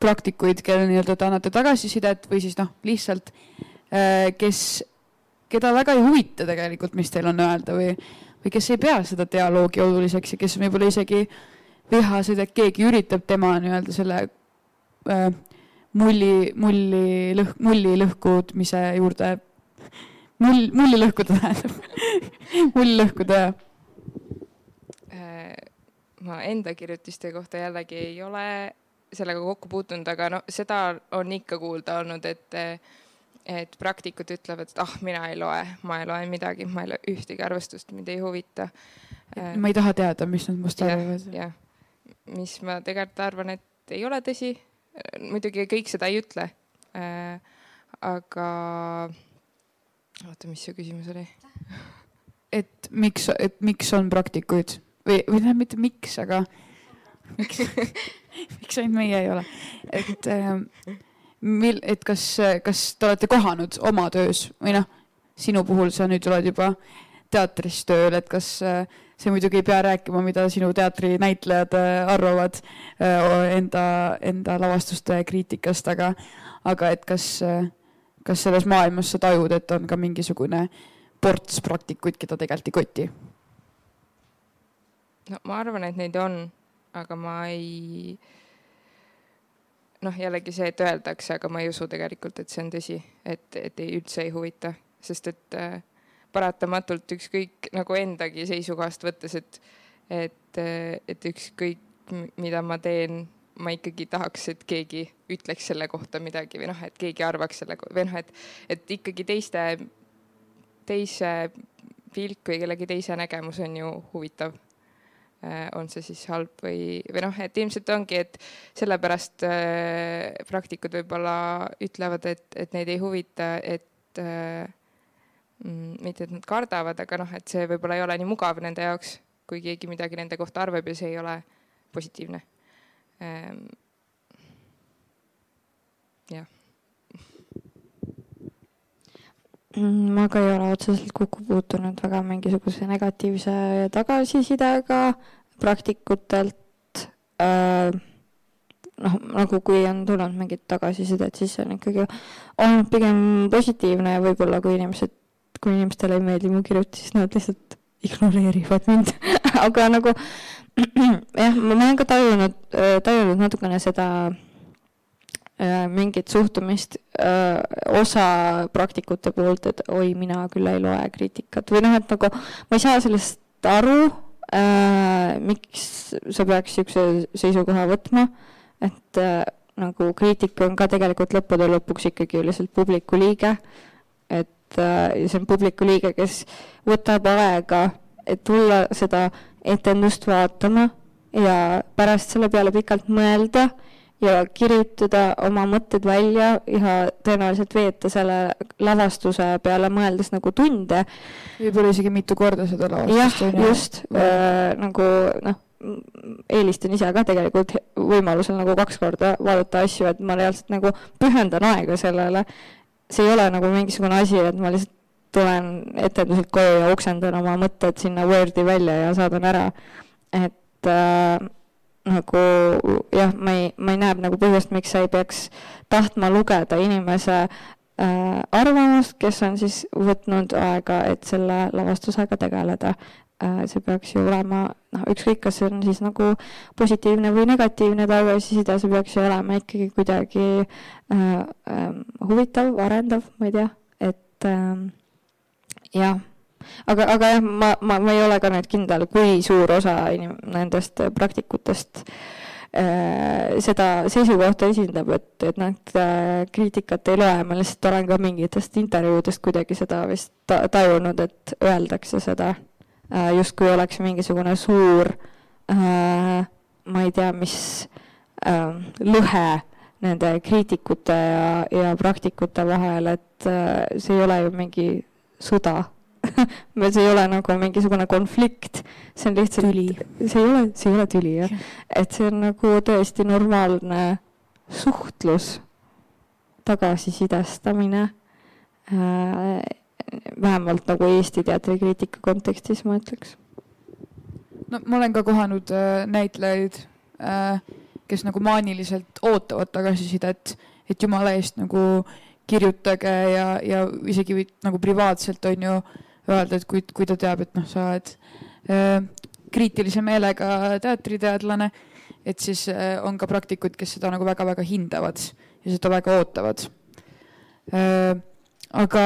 praktikuid, kellele nii-öelda te annate tagasisidet või siis noh, lihtsalt äh, kes, keda väga ei huvita tegelikult, mis teil on öelda või, või kes ei pea seda dialoogi oluliseks ja kes võib-olla isegi vihased, et keegi üritab tema nii-öelda selle äh, mulli, mulli lõhk, mulli lõhkumise juurde, mull, mulli lõhkuda tähendab. Mulli lõhkuda, jah ma enda kirjutiste kohta jällegi ei ole sellega kokku puutunud, aga no seda on ikka kuulda olnud, et et praktikud ütlevad, et ah, mina ei loe, ma ei loe midagi, ma ei loe ühtegi arvestust, mind ei huvita. ma ei taha teada, mis nad must arvavad. jah, mis ma tegelikult arvan, et ei ole tõsi. muidugi kõik seda ei ütle aga oota, mis su küsimus oli? et miks, et miks on praktikuid või, või tähendab mitte miks, aga miks miks ainult meie ei ole, et äh, mil-, et kas, kas te olete kohanud oma töös või noh, sinu puhul sa nüüd oled juba teatris tööl, et kas äh, see muidugi ei pea rääkima, mida sinu teatrinäitlejad äh, arvavad äh, enda, enda lavastuste kriitikast, aga, aga et kas, kas selles maailmas sa tajud, et on ka mingisugune ports praktikuid, keda tegelikult ei koti? No ma arvan, et neid on, aga ma ei, noh, jällegi see, et öeldakse, aga ma ei usu tegelikult, et see on tõsi, et, et ei üldse ei huvita, sest et äh, paratamatult ükskõik nagu endagi seisukohast võttes, et, et, et ükskõik, mida ma teen, ma ikkagi tahaks, et keegi ütleks selle kohta midagi või noh, et keegi arvaks selle või noh, et, et ikkagi teiste, teise pilk või kellegi teise nägemus on ju huvitav. äh, on see siis halb või, või noh, et ilmselt ongi, et sellepärast äh, praktikud võib-olla ütlevad, et, et neid ei huvita, et äh, Mm, mitte, et nad kardavad, aga noh, et see võib-olla ei ole nii mugav nende jaoks, kui keegi midagi nende kohta arvab ja see ei ole positiivne. Ehm, jah. Mm, ma ka ei ole otseselt kokku puutunud väga mingisuguse negatiivse tagasisidega praktikutelt äh, noh, nagu kui on tulnud mingit tagasisidet, siis see on ikkagi olnud pigem positiivne ja võib-olla kui inimesed kui inimestele ei meeldi mu kirjutis, siis nad lihtsalt ignoreerivad mind. Aga nagu jah, ma olen ka tajunud, äh, tajunud natukene seda äh, mingit suhtumist äh, osa praktikute poolt, et oi, mina küll ei loe kriitikat või noh, et nagu ma ei saa sellest aru äh,, miks sa peaks niisuguse seisukoha võtma, et äh, nagu kriitik on ka tegelikult lõppude lõpuks ikkagi üldiselt publiku liige. et äh, see on publiku liige, kes võtab aega, et tulla seda etendust vaatama ja pärast selle peale pikalt mõelda ja kirjutada oma mõtted välja ja tõenäoliselt veeta selle lavastuse peale mõeldes nagu tunde. võib-olla isegi mitu korda seda lavastust. jah, just äh, nagu noh, eelistan ise ka tegelikult võimalusel nagu kaks korda vaadata asju, et ma reaalselt nagu pühendan aega sellele. see ei ole nagu mingisugune asi, et ma lihtsalt tulen etenduselt koju ja oksendan oma mõtted sinna Wordi välja ja saadan ära. et äh, nagu jah, ma ei, ma ei näe nagu põhjust, miks sa ei peaks tahtma lugeda inimese äh, arvamust, kes on siis võtnud aega, et selle lavastusega tegeleda äh,. see peaks ju olema, noh, ükskõik, kas see on siis nagu positiivne või negatiivne tagasiside, see peaks ju olema ikkagi kuidagi äh, äh, huvitav, arendav, ma ei tea, et äh, jah aga, aga jah, ma, ma, ma ei ole ka nüüd kindel, kui suur osa inim-, nendest praktikutest äh, seda seisukohta esindab, et, et nad äh, kriitikat ei loe, ma lihtsalt olen ka mingitest intervjuudest kuidagi seda vist ta, tajunud, et öeldakse seda äh, justkui oleks mingisugune suur äh, ma ei tea, mis äh, lõhe nende kriitikute ja, ja praktikute vahel, et äh, see ei ole ju mingi sõda see ei ole nagu mingisugune konflikt, see on lihtsalt tüli. see ei ole, see ei ole tüli jah, et see on nagu tõesti normaalne suhtlus, tagasisidestamine äh,. vähemalt nagu Eesti teatrikriitika kontekstis ma ütleks. no ma olen ka kohanud äh, näitlejaid äh,, kes nagu maaniliselt ootavad tagasisidet, et jumala eest nagu kirjutage ja, ja isegi nagu privaatselt on ju öelda, et kui, kui ta teab, et noh, sa oled äh, kriitilise meelega teatriteadlane, et siis äh, on ka praktikud, kes seda nagu väga-väga hindavad ja seda väga ootavad äh,. aga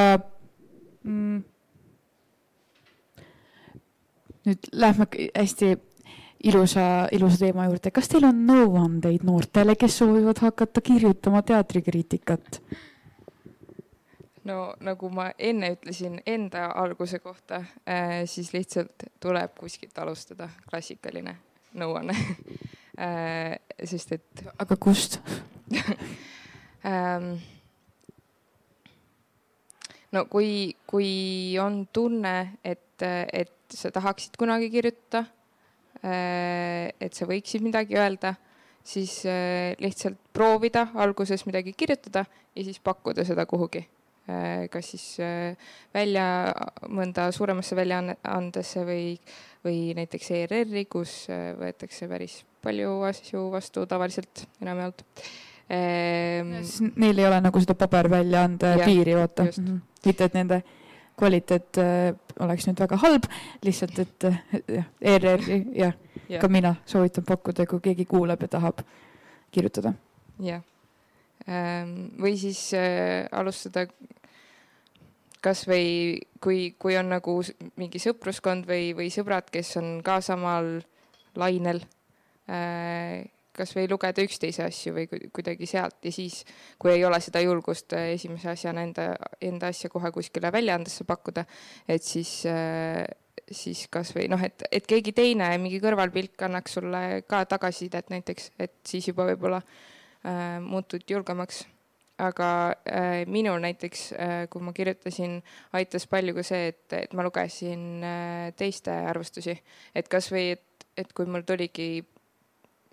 mm, nüüd lähme hästi ilusa, ilusa teema juurde. kas teil on nõuandeid noortele, kes soovivad hakata kirjutama teatrikriitikat? No nagu ma enne ütlesin enda alguse kohta äh,, siis lihtsalt tuleb kuskilt alustada, klassikaline nõuanne äh, sest et. aga kust ähm, no kui, kui on tunne, et, et sa tahaksid kunagi kirjutada äh,, et sa võiksid midagi öelda, siis lihtsalt proovida alguses midagi kirjutada ja siis pakkuda seda kuhugi kas siis äh, välja mõnda suuremasse väljaandesse või, või näiteks ERR-i, kus äh, võetakse päris palju asju vastu tavaliselt enamjaolt ehm,. Neil ei ole nagu seda paberväljaande piiri, vaata. -hmm. mitte, et nende kvaliteet äh, oleks nüüd väga halb, lihtsalt et jah, ERR-i jah ja., ka mina soovitan pakkuda, kui keegi kuulab ja tahab kirjutada. jah ähm,, või siis äh, alustada kasvõi kui, kui on nagu mingi sõpruskond või, või sõbrad, kes on ka samal lainel äh,, kasvõi lugeda üksteise asju või kuidagi sealt ja siis, kui ei ole seda julgust äh, esimese asjana enda, enda asja kohe kuskile väljaandesse pakkuda, et siis äh, siis kasvõi noh, et, et keegi teine, mingi kõrvalpilk annaks sulle ka tagasisidet näiteks, et siis juba võib-olla äh, muutud julgemaks aga äh, minul näiteks äh,, kui ma kirjutasin, aitas palju ka see, et, et ma lugesin äh, teiste arvustusi, et kasvõi, et, et kui mul tuligi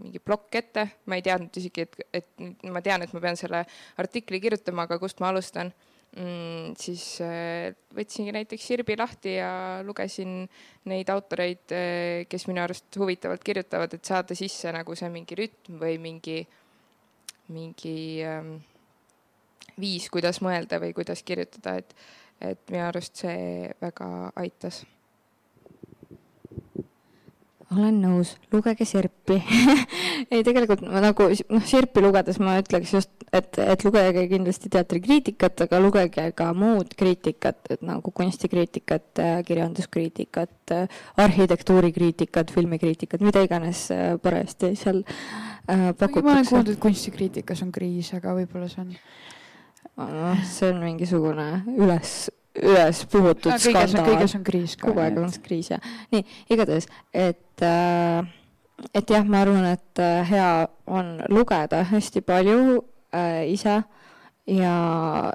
mingi plokk ette, ma ei teadnud isegi, et, et ma tean, et ma pean selle artikli kirjutama, aga kust ma alustan mm,, siis äh, võtsingi näiteks Sirbi lahti ja lugesin neid autoreid, äh, kes minu arust huvitavalt kirjutavad, et saada sisse nagu see mingi rütm või mingi, mingi ähm, viis, kuidas mõelda või kuidas kirjutada, et, et minu arust see väga aitas. olen nõus, lugege Sirpi ei, tegelikult ma nagu noh, Sirpi lugedes ma ütleks just, et, et lugege kindlasti teatrikriitikat, aga lugege ka muud kriitikat, et nagu kunstikriitikat, kirjanduskriitikat, arhitektuurikriitikat, filmikriitikat, mida iganes äh, parajasti seal äh, pakutakse. ma olen kuulnud, et kunstikriitikas on kriis, aga võib-olla see on noh, see on mingisugune üles üles puhutud no, skandaal. kõiges on kriis ka. kogu aeg on kriis ja nii, igatahes, et äh, et jah, ma arvan, et äh, hea on lugeda hästi palju äh, ise ja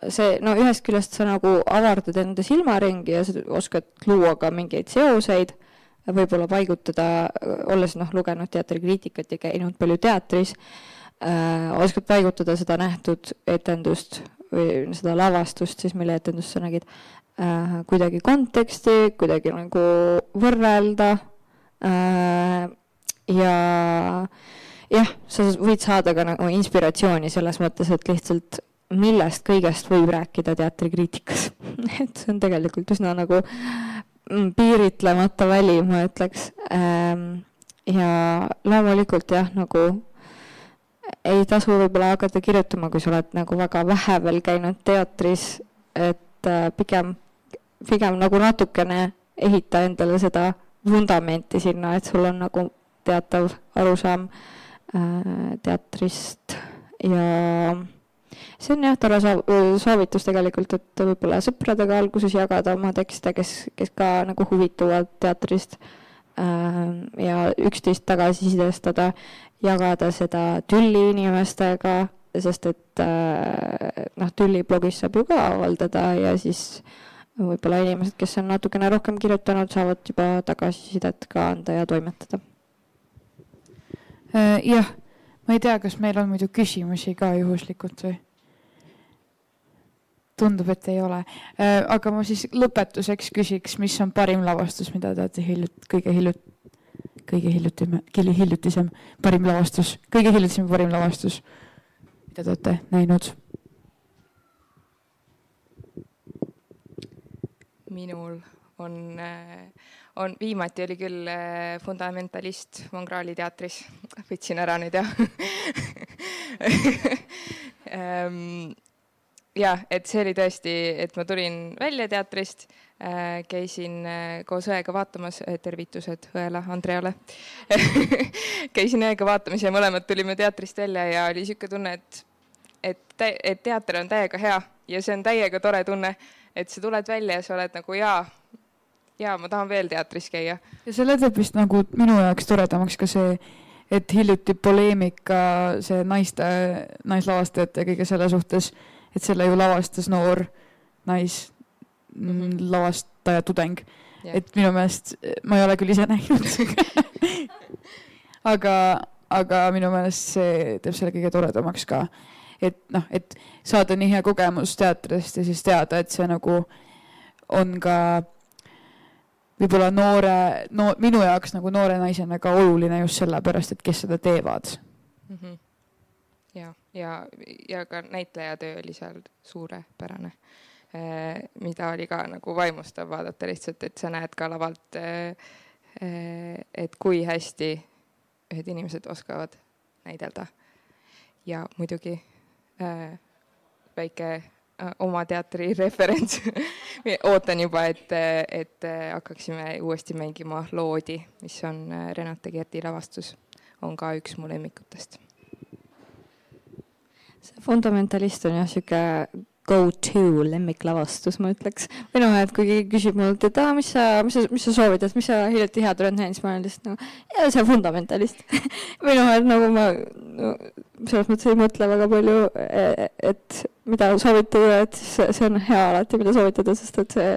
see, no ühest küljest sa nagu avardad enda silmaringi ja sa oskad luua ka mingeid seoseid, võib-olla paigutada, olles noh, lugenud teatrikriitikat ja käinud palju teatris äh,, oskad paigutada seda nähtud etendust või seda lavastust siis, mille etendust sa nägid äh,, kuidagi konteksti, kuidagi nagu võrrelda äh, ja jah, sa võid saada ka nagu inspiratsiooni selles mõttes, et lihtsalt millest kõigest võib rääkida teatrikriitikas et see on tegelikult üsna nagu mm, piiritlemata väli, ma ütleks ähm,. ja loomulikult jah, nagu ei tasu võib-olla hakata kirjutama, kui sa oled nagu väga vähe veel käinud teatris, et äh, pigem, pigem nagu natukene ehita endale seda vundamenti sinna, et sul on nagu teatav arusaam äh, teatrist. Ja see on jah, tore soovitus tegelikult, et võib-olla sõpradega alguses jagada oma tekste, kes, kes ka nagu huvituvad teatrist äh, ja üksteist tagasisidestada jagada seda tülli inimestega, sest et äh, noh, tülli blogis saab ju ka avaldada ja siis võib-olla inimesed, kes on natukene rohkem kirjutanud, saavad juba tagasisidet ka anda ja toimetada. Äh, jah, ma ei tea, kas meil on muidu küsimusi ka juhuslikult või? tundub, et ei ole. Äh, aga ma siis lõpetuseks küsiks, mis on parim lavastus, mida te olete hiljuti, kõige hiljuti kõige hiljutim, hiljutisem parim lavastus, kõige hiljutisem parim lavastus, mida te olete näinud? minul on, on, viimati oli küll eh, Fundamentalist Mongraali teatris, võtsin ära nüüd jah. Ehm, jah, et see oli tõesti, et ma tulin välja teatrist Äh, käisin äh, koos õega vaatamas, äh, tervitused õele Andreale käisin õega vaatamas ja mõlemad tulime teatrist välja ja oli niisugune tunne, et, et, et teater on täiega hea ja see on täiega tore tunne, et sa tuled välja ja sa oled nagu jaa, jaa, ma tahan veel teatris käia. ja selle teeb vist nagu minu jaoks toredamaks ka see, et hiljuti poleemika see naiste, naislavastajate kõige selle suhtes, et selle ju lavastas noor nais mm -hmm. lavastaja tudeng yeah.. et minu meelest, ma ei ole küll ise näinud aga, aga minu meelest see teeb selle kõige toredamaks ka. et noh, et saada nii hea kogemus teatrist ja siis teada, et see nagu on ka võib-olla noore, no minu jaoks nagu noore naisena ka oluline just sellepärast, et kes seda teevad mm. -hmm. ja, ja, ja ka näitlejatöö oli seal suurepärane Äh, mida oli ka nagu vaimustav vaadata lihtsalt, et sa näed ka lavalt, äh, äh, et kui hästi ühed inimesed oskavad näidelda. ja muidugi väike oma teatri referents ootan juba, et, et hakkaksime uuesti mängima Loodi, mis on Renate Kerdi lavastus, on ka üks mu lemmikutest. see fundamentalist on jah, sihuke go-to lemmiklavastus, ma ütleks. või noh, et kui keegi küsib mult, et aa, mis sa, mis sa, mis sa soovitad, mis sa hiljuti head oled näinud, siis ma olen lihtsalt nagu, jaa, see on fundamentalist või noh, et nagu ma no, selles mõttes ei mõtle väga palju, e, et mida soovitada, et siis see on hea alati, mida soovitada, sest et see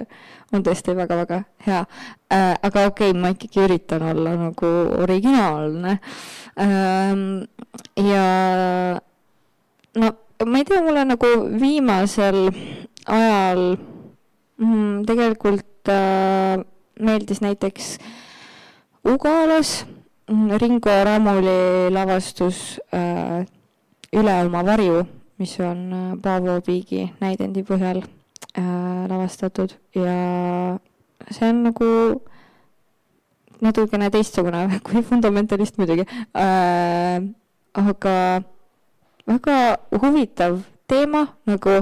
on tõesti väga-väga hea äh,. aga okei okay,, ma ikkagi üritan olla nagu originaalne ähm,. ja no ma ei tea, mulle nagu viimasel ajal mm, tegelikult äh, meeldis näiteks Ugalas mm, Ringo Ramuli lavastus äh, Üle oma varju, mis on äh, Paavo Piigi näidendi põhjal äh, lavastatud ja see on nagu natukene teistsugune kui fundamentalist muidugi äh,. aga väga huvitav teema nagu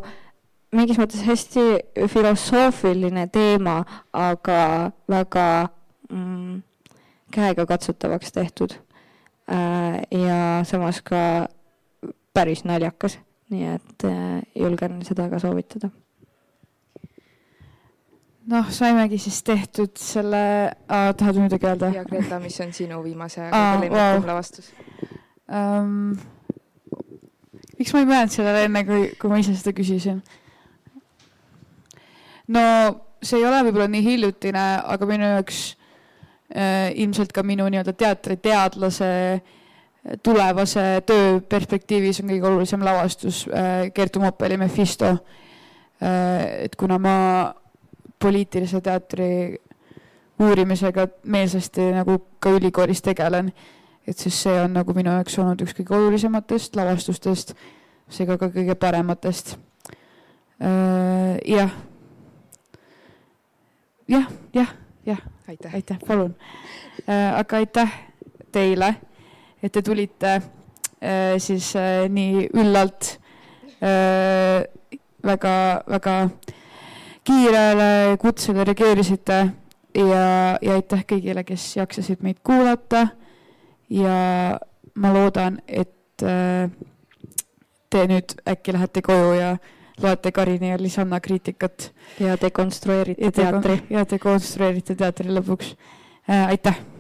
mingis mõttes hästi filosoofiline teema, aga väga mm, käegakatsutavaks tehtud äh,. ja samas ka päris naljakas, nii et äh, julgen seda ka soovitada. noh, saimegi siis tehtud selle, tahad midagi öelda? ja Greta, mis on sinu viimase lemmikum wow. lavastus um,? Miks ma ei mõelnud sellele enne, kui, kui ma ise seda küsisin? no see ei ole võib-olla nii hiljutine, aga minu jaoks äh, ilmselt ka minu nii-öelda teatriteadlase tulevase töö perspektiivis on kõige olulisem lavastus äh, Kertu Moppeli Mephisto äh,. et kuna ma poliitilise teatri uurimisega meelsasti nagu ka ülikoolis tegelen, et siis see on nagu minu jaoks olnud üks kõige olulisematest lavastustest, seega ka kõige parematest äh,. jah jah, jah, jah, aitäh, aitäh, palun äh,. aga aitäh teile, et te tulite äh, siis nii üllalt äh, väga, väga kiirele kutsele reageerisite ja, ja aitäh kõigile, kes jaksasid meid kuulata. Ja ma loodan, et äh, te nüüd äkki lähete koju ja loete Karini ja Lisanna kriitikat. ja dekonstrueerite teatri. ja dekonstrueerite teatri lõpuks äh,. aitäh